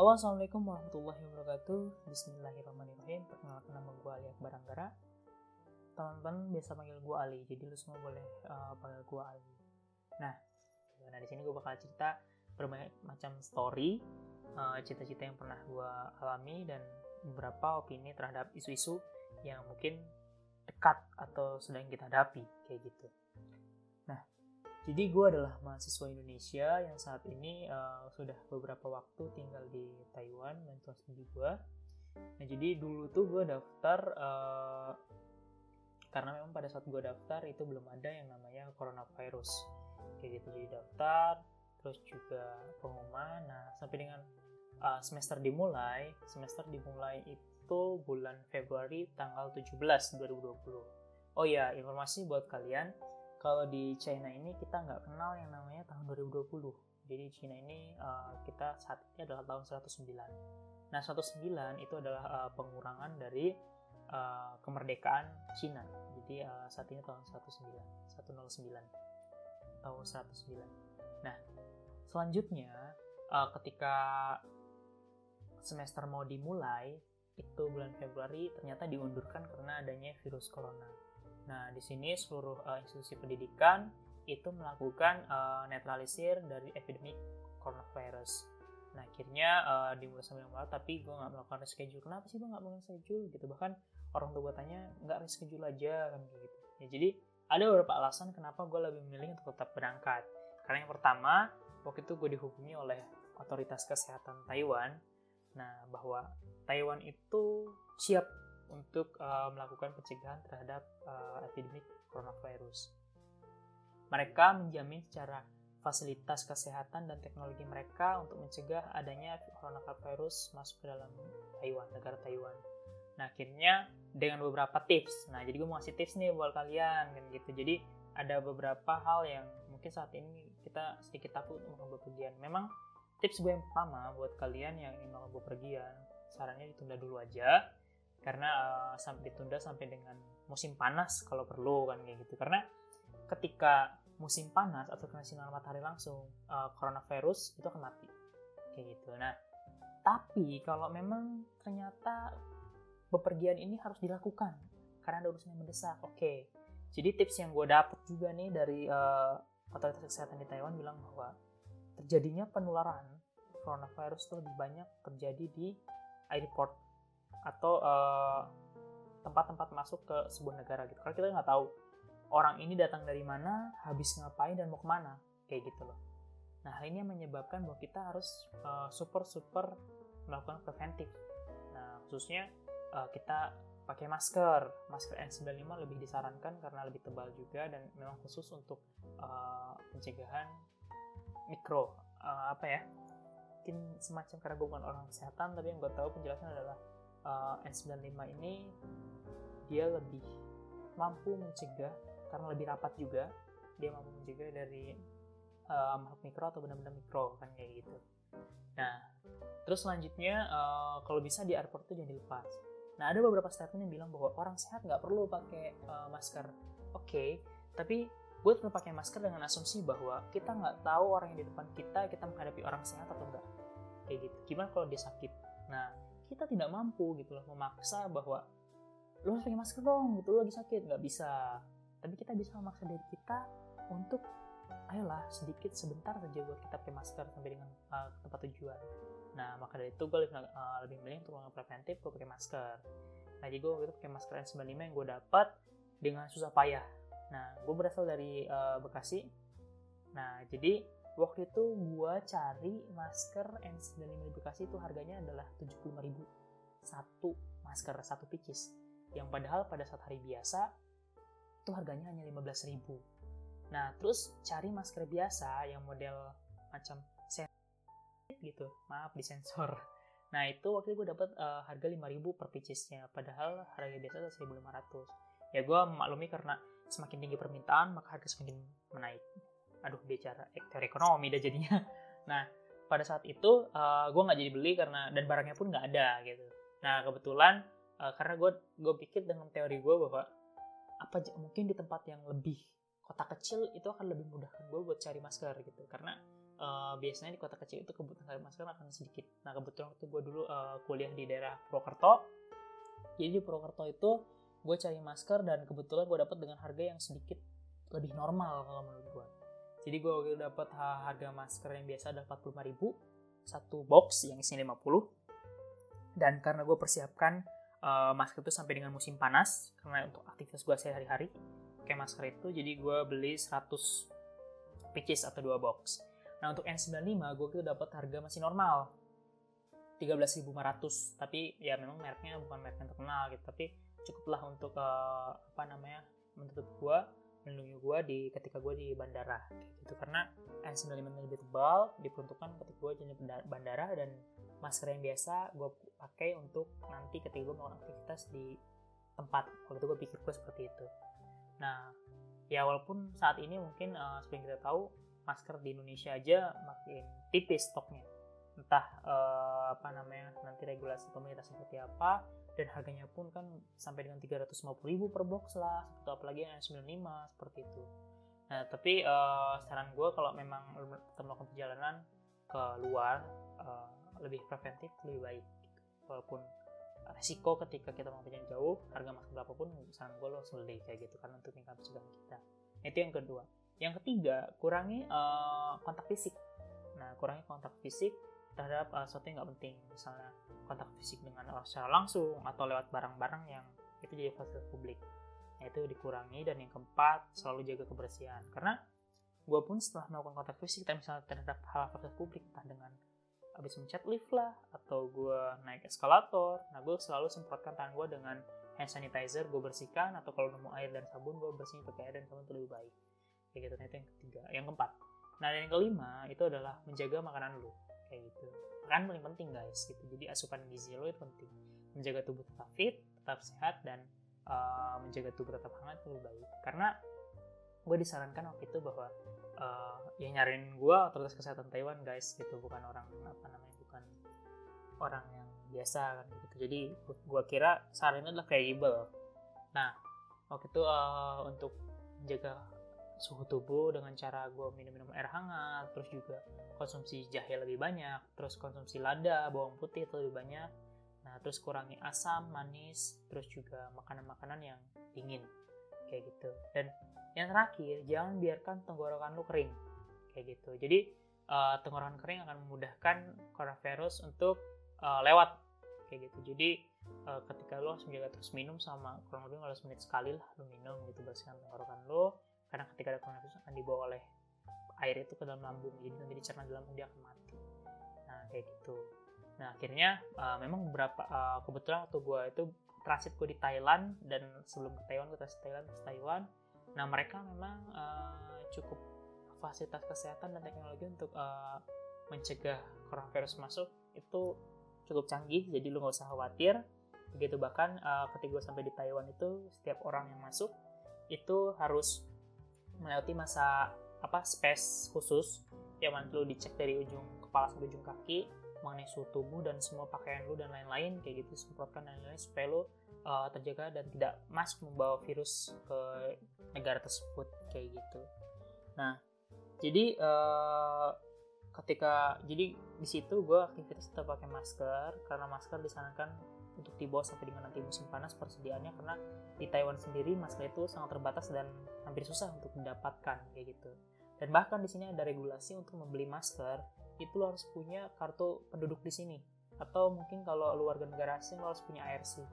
Halo assalamualaikum warahmatullahi wabarakatuh. Bismillahirrahmanirrahim. Perkenalkan nama gue Ali Akbar Anggara. Teman-teman biasa panggil gue Ali Jadi lu semua boleh uh, panggil gue Ali. Nah, nah di sini gue bakal cerita berbagai macam story uh, Cita-cita yang pernah gue alami Dan beberapa opini terhadap isu-isu Yang mungkin dekat atau sedang kita hadapi Kayak gitu jadi gue adalah mahasiswa Indonesia yang saat ini uh, sudah beberapa waktu tinggal di Taiwan melanjutkan studi gue. Nah jadi dulu tuh gue daftar uh, karena memang pada saat gue daftar itu belum ada yang namanya coronavirus. Kayak gitu jadi daftar, terus juga pengumuman. Nah sampai dengan uh, semester dimulai, semester dimulai itu bulan Februari tanggal 17 2020. Oh ya informasi buat kalian kalau di China ini kita nggak kenal yang namanya tahun 2020. Jadi China ini uh, kita saat ini adalah tahun 109. Nah 109 itu adalah uh, pengurangan dari uh, kemerdekaan China. Jadi uh, saat ini tahun 19, 109, tahun 109. Nah selanjutnya uh, ketika semester mau dimulai itu bulan Februari ternyata diundurkan karena adanya virus corona Nah, di sini seluruh uh, institusi pendidikan itu melakukan uh, netralisir dari epidemi coronavirus. Nah, akhirnya uh, dimulai sampai Maret, tapi gue nggak melakukan reschedule. Kenapa sih gue nggak melakukan reschedule? Gitu. Bahkan orang tua gue tanya, nggak reschedule aja, kan gitu. Ya, jadi, ada beberapa alasan kenapa gue lebih memilih untuk tetap berangkat. Karena yang pertama, waktu itu gue dihubungi oleh otoritas kesehatan Taiwan, nah bahwa Taiwan itu siap untuk uh, melakukan pencegahan terhadap uh, epidemi coronavirus. Mereka menjamin secara fasilitas kesehatan dan teknologi mereka untuk mencegah adanya coronavirus masuk ke dalam Taiwan, negara Taiwan. Nah, akhirnya dengan beberapa tips. Nah, jadi gue mau kasih tips nih buat kalian kan gitu. Jadi ada beberapa hal yang mungkin saat ini kita sedikit takut untuk melakukan bepergian. Memang tips gue yang pertama buat kalian yang ingin melakukan bepergian, sarannya ditunda dulu aja karena uh, sampai ditunda sampai dengan musim panas kalau perlu kan kayak gitu. Karena ketika musim panas atau kena sinar matahari langsung uh, coronavirus itu akan mati. Kayak gitu. Nah tapi kalau memang ternyata bepergian ini harus dilakukan karena ada urusan yang mendesak oke. Okay. jadi tips yang gue dapet juga nih dari uh, otoritas kesehatan di Taiwan bilang bahwa terjadinya penularan coronavirus itu lebih banyak terjadi di airport atau eh, tempat-tempat masuk ke sebuah negara gitu. Karena kita nggak tahu orang ini datang dari mana, habis ngapain dan mau ke mana, kayak gitu loh. Nah hal ini yang menyebabkan bahwa kita harus uh, super super melakukan preventif. Nah khususnya uh, kita pakai masker, masker N95 lebih disarankan karena lebih tebal juga dan memang khusus untuk uh, pencegahan mikro uh, apa ya? Mungkin semacam bukan orang kesehatan tapi yang gue tahu penjelasan adalah uh, N95 ini dia lebih mampu mencegah karena lebih rapat juga dia mampu mencegah dari uh, makhluk mikro atau benda-benda mikro kan kayak gitu. Nah terus selanjutnya uh, kalau bisa di airport itu jangan dilepas. Nah ada beberapa statement yang bilang bahwa orang sehat nggak perlu pakai uh, masker. Oke okay, tapi gue tetap pakai masker dengan asumsi bahwa kita nggak tahu orang yang di depan kita kita menghadapi orang sehat atau enggak kayak gitu. Gimana kalau dia sakit? Nah kita tidak mampu gitu loh memaksa bahwa lo harus pakai masker dong gitu lo lagi sakit. Nggak bisa. Tapi kita bisa memaksa diri kita untuk ayolah sedikit sebentar saja buat kita pakai masker sampai dengan uh, tempat tujuan. Nah maka dari itu gue lebih, uh, lebih milih untuk melakukan preventif gue pakai masker. Nah jadi gue waktu itu pakai masker N95 yang gue dapat dengan susah payah. Nah gue berasal dari uh, Bekasi. Nah jadi waktu itu gue cari masker N95 di Bekasi itu harganya adalah 75.000 satu masker satu pieces yang padahal pada saat hari biasa itu harganya hanya 15.000 nah terus cari masker biasa yang model macam gitu. Maaf disensor. Nah itu waktu itu gue dapat uh, harga 5000 per piecesnya padahal harga biasa 1500 ya gue maklumi karena semakin tinggi permintaan maka harga semakin menaik aduh bicara teori ekonomi dah jadinya nah pada saat itu uh, eh, gue nggak jadi beli karena dan barangnya pun nggak ada gitu nah kebetulan uh, karena gue gue pikir dengan teori gue bahwa apa mungkin di tempat yang lebih kota kecil itu akan lebih mudahkan gue buat cari masker gitu karena uh, biasanya di kota kecil itu kebutuhan masker akan sedikit. Nah kebetulan waktu gue dulu uh, kuliah di daerah Purwokerto, jadi di Purwokerto itu gue cari masker dan kebetulan gue dapat dengan harga yang sedikit lebih normal kalau menurut gue. Jadi gue waktu itu dapat harga masker yang biasa ada 45 ribu satu box yang isinya 50 dan karena gue persiapkan uh, masker itu sampai dengan musim panas karena untuk aktivitas gue sehari-hari pakai masker itu jadi gue beli 100 pieces atau dua box. Nah untuk N95 gue kira dapat harga masih normal. 13.500 tapi ya memang mereknya bukan merek yang terkenal gitu tapi cukuplah untuk uh, apa namanya menutup gue melindungi gue di ketika gue di bandara gitu. Karena N95 lebih tebal diperuntukkan ketika gue di bandara dan masker yang biasa gue pakai untuk nanti ketika gue melakukan aktivitas di tempat. Waktu itu gue pikir gue seperti itu. Nah ya walaupun saat ini mungkin uh, seperti kita tahu masker di Indonesia aja makin tipis stoknya. Entah uh, apa namanya nanti regulasi pemerintah seperti apa dan harganya pun kan sampai dengan 350 ribu per box lah atau apalagi yang 95 seperti itu. Nah tapi uh, saran gue kalau memang kita melakukan perjalanan ke luar uh, lebih preventif lebih baik. Walaupun resiko ketika kita mau perjalanan jauh harga masker berapapun saran gue lo beli kayak gitu kan untuk tingkat pencegahan kita. Itu yang kedua. Yang ketiga, kurangi uh, kontak fisik. Nah, kurangi kontak fisik terhadap uh, sesuatu yang nggak penting. Misalnya kontak fisik dengan orang secara langsung atau lewat barang-barang yang itu jadi fasilitas publik. Nah, itu dikurangi dan yang keempat, selalu jaga kebersihan. Karena gue pun setelah melakukan kontak fisik, misalnya terhadap hal fasilitas publik, entah dengan habis mencet lift lah, atau gue naik eskalator, nah gue selalu semprotkan tangan gue dengan hand sanitizer, gue bersihkan, atau kalau nemu air dan sabun, gue bersihin pakai air dan sabun itu lebih baik kayak gitu nah itu yang ketiga yang keempat nah yang kelima itu adalah menjaga makanan lu kayak gitu. Makanan paling penting guys gitu. Jadi asupan gizi lo itu penting. Menjaga tubuh tetap fit tetap sehat dan uh, menjaga tubuh tetap hangat lebih baik. Karena gue disarankan waktu itu bahwa uh, ya nyariin gue otoritas kesehatan Taiwan guys gitu. Bukan orang apa namanya bukan orang yang biasa kan gitu. Jadi gue kira saran ini adalah kredibel nah waktu itu uh, untuk menjaga suhu tubuh dengan cara gue minum-minum air hangat terus juga konsumsi jahe lebih banyak terus konsumsi lada bawang putih itu lebih banyak. Nah terus kurangi asam manis terus juga makanan-makanan yang dingin. Kayak gitu. Dan yang terakhir jangan biarkan tenggorokan lu kering. Kayak gitu. Jadi uh, tenggorokan kering akan memudahkan coronavirus untuk uh, lewat. Kayak gitu. Jadi uh, ketika lo harus menjaga terus minum sama kurang lebih 15 menit sekali lah lo minum gitu bersihkan tenggorokan lo karena ketika ada coronavirus akan dibawa oleh air itu ke dalam lambung jadi nanti dicerna di lambung dia akan mati. Nah kayak gitu. Nah akhirnya uh, memang beberapa uh, kebetulan waktu gue itu transit gue di Thailand dan sebelum ke Taiwan gue transit Thailand ke Taiwan. Nah mereka memang uh, cukup fasilitas kesehatan dan teknologi untuk uh, mencegah coronavirus masuk itu cukup canggih jadi lu nggak usah khawatir. Begitu bahkan uh, ketika gue sampai di Taiwan itu setiap orang yang masuk itu harus melewati masa apa space khusus yang mana lu dicek dari ujung kepala sampai ujung kaki mengenai suhu tubuh dan semua pakaian lu dan lain-lain kayak gitu semprotkan dan lain-lain supaya lu uh, terjaga dan tidak masuk membawa virus ke negara tersebut kayak gitu. Nah, jadi uh, ketika jadi di situ gue aktivitas tetap pakai masker karena masker disarankan untuk dibawa sampai dengan nanti musim panas persediaannya karena di Taiwan sendiri masker itu sangat terbatas dan hampir susah untuk mendapatkan kayak gitu. Dan bahkan di sini ada regulasi untuk membeli masker itu lo harus punya kartu penduduk di sini atau mungkin kalau lu warga negara asing lo harus punya ARC.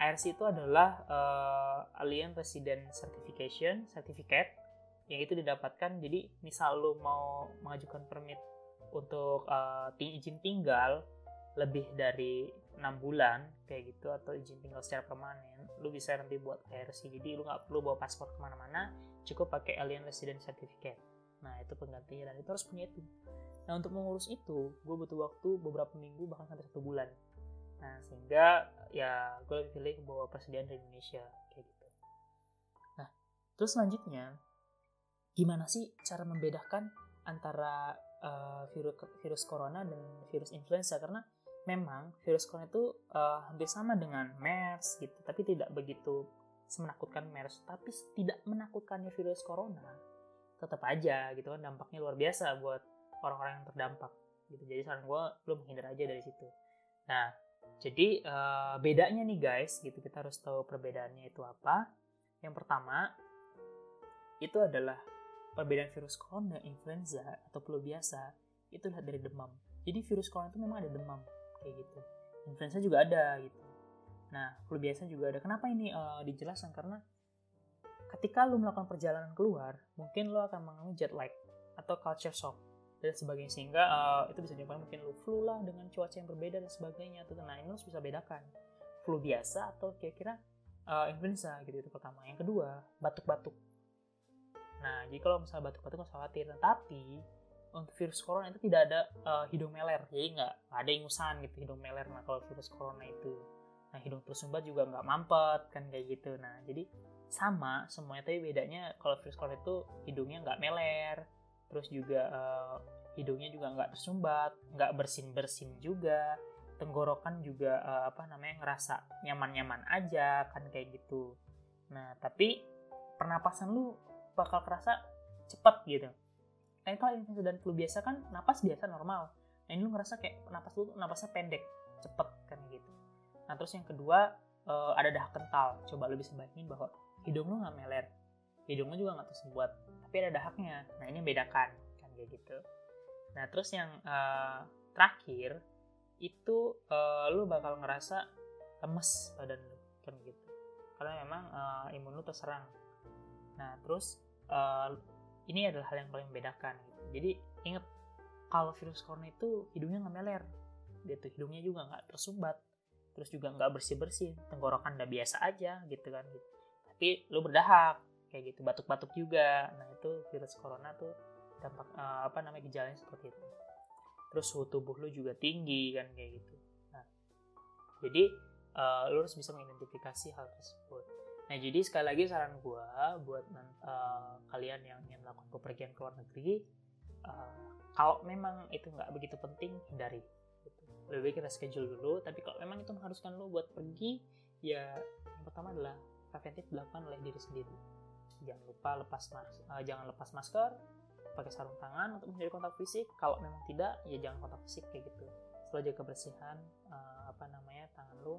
ARC itu adalah uh, Alien Resident Certification Certificate yang itu didapatkan jadi misal lo mau mengajukan permit untuk uh, izin tinggal lebih dari enam bulan kayak gitu atau izin tinggal secara permanen lu bisa nanti buat ARC jadi lu nggak perlu bawa paspor ke mana-mana cukup pakai Alien Resident Certificate. Nah itu penggantinya dan itu harus punya itu. Nah untuk mengurus itu gue butuh waktu beberapa minggu bahkan sampai satu bulan. Nah sehingga ya gue lebih pilih bawa persediaan dari Indonesia kayak gitu. Nah terus selanjutnya gimana sih cara membedakan antara uh, virus virus corona dan virus influenza? Karena memang virus corona itu uh, hampir sama dengan MERS gitu, tapi tidak begitu menakutkan MERS, tapi tidak menakutkannya virus corona tetap aja gitu kan dampaknya luar biasa buat orang-orang yang terdampak gitu. Jadi saran gue lo menghindar aja dari situ. Nah jadi uh, bedanya nih guys gitu kita harus tahu perbedaannya itu apa. Yang pertama itu adalah perbedaan virus corona influenza atau flu biasa itu dari demam. Jadi virus corona itu memang ada demam kayak gitu. Influenza juga ada gitu. Nah flu biasa juga ada. Kenapa ini uh, dijelaskan? Karena ketika lu melakukan perjalanan keluar mungkin lu akan mengalami jet lag atau culture shock dan sebagainya. Sehingga uh, itu bisa menyebabkan mungkin lu flu lah dengan cuaca yang berbeda dan sebagainya tuh nah ini lu bisa bedakan. Flu biasa atau kira-kira uh, influenza gitu. Itu pertama. Yang kedua batuk-batuk. Nah jadi kalau misalnya batuk-batuk nggak khawatir. Nah, tapi untuk virus corona itu tidak ada uh, hidung meler. Jadi nggak ada ingusan gitu hidung meler nah kalau virus corona itu. Nah hidung tersumbat juga nggak mampet kan kayak gitu. Nah jadi sama semuanya tapi bedanya kalau virus corona itu hidungnya nggak meler. Terus juga uh, hidungnya juga nggak tersumbat nggak bersin bersin juga. Tenggorokan juga uh, apa namanya ngerasa nyaman nyaman aja kan kayak gitu. Nah tapi pernapasan lu bakal kerasa cepet gitu nah kalau influenza dan flu biasa kan napas biasa normal. Nah ini lu ngerasa kayak napas lu napasnya pendek cepet kan gitu. Nah terus yang kedua uh, ada dahak kental. Coba lu bisa bayangin bahwa hidung lu nggak meler. Hidung lu juga nggak tersumbat tapi ada dahaknya. Nah ini bedakan kan kayak gitu. Nah terus yang uh, terakhir itu uh, lu bakal ngerasa lemes badan lu kan gitu. Karena memang uh, imun lu terserang. Nah terus uh, ini adalah hal yang paling membedakan gitu. jadi inget kalau virus corona itu hidungnya nggak meler gitu hidungnya juga nggak tersumbat terus juga nggak bersih bersih tenggorokan udah biasa aja gitu kan gitu. Tapi lu berdahak kayak gitu batuk-batuk juga. Nah itu virus corona tuh dampak uh, apa namanya gejalanya seperti itu. Terus suhu tubuh lu juga tinggi kan kayak gitu. Nah jadi uh, lu harus bisa mengidentifikasi hal tersebut nah jadi sekali lagi saran gue buat uh, kalian yang ingin melakukan bepergian ke luar negeri uh, kalau memang itu nggak begitu penting hindari gitu. lebih baik kita schedule dulu tapi kalau memang itu mengharuskan lu buat pergi ya yang pertama adalah preventif dilakukan oleh diri sendiri. Jangan lupa lepas mas uh, jangan lepas masker pakai sarung tangan untuk menjadi kontak fisik. Kalau memang tidak ya jangan kontak fisik kayak gitu. Selalu jaga kebersihan uh, apa namanya tangan lu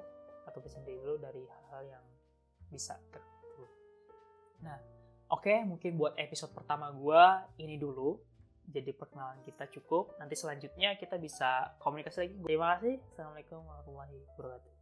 atau bersihin diri lu dari hal-hal yang bisa terganggu nah oke okay, mungkin buat episode pertama gue ini dulu. Jadi perkenalan kita cukup. Nanti selanjutnya kita bisa komunikasi lagi. Terima kasih. Assalamualaikum warahmatullahi wabarakatuh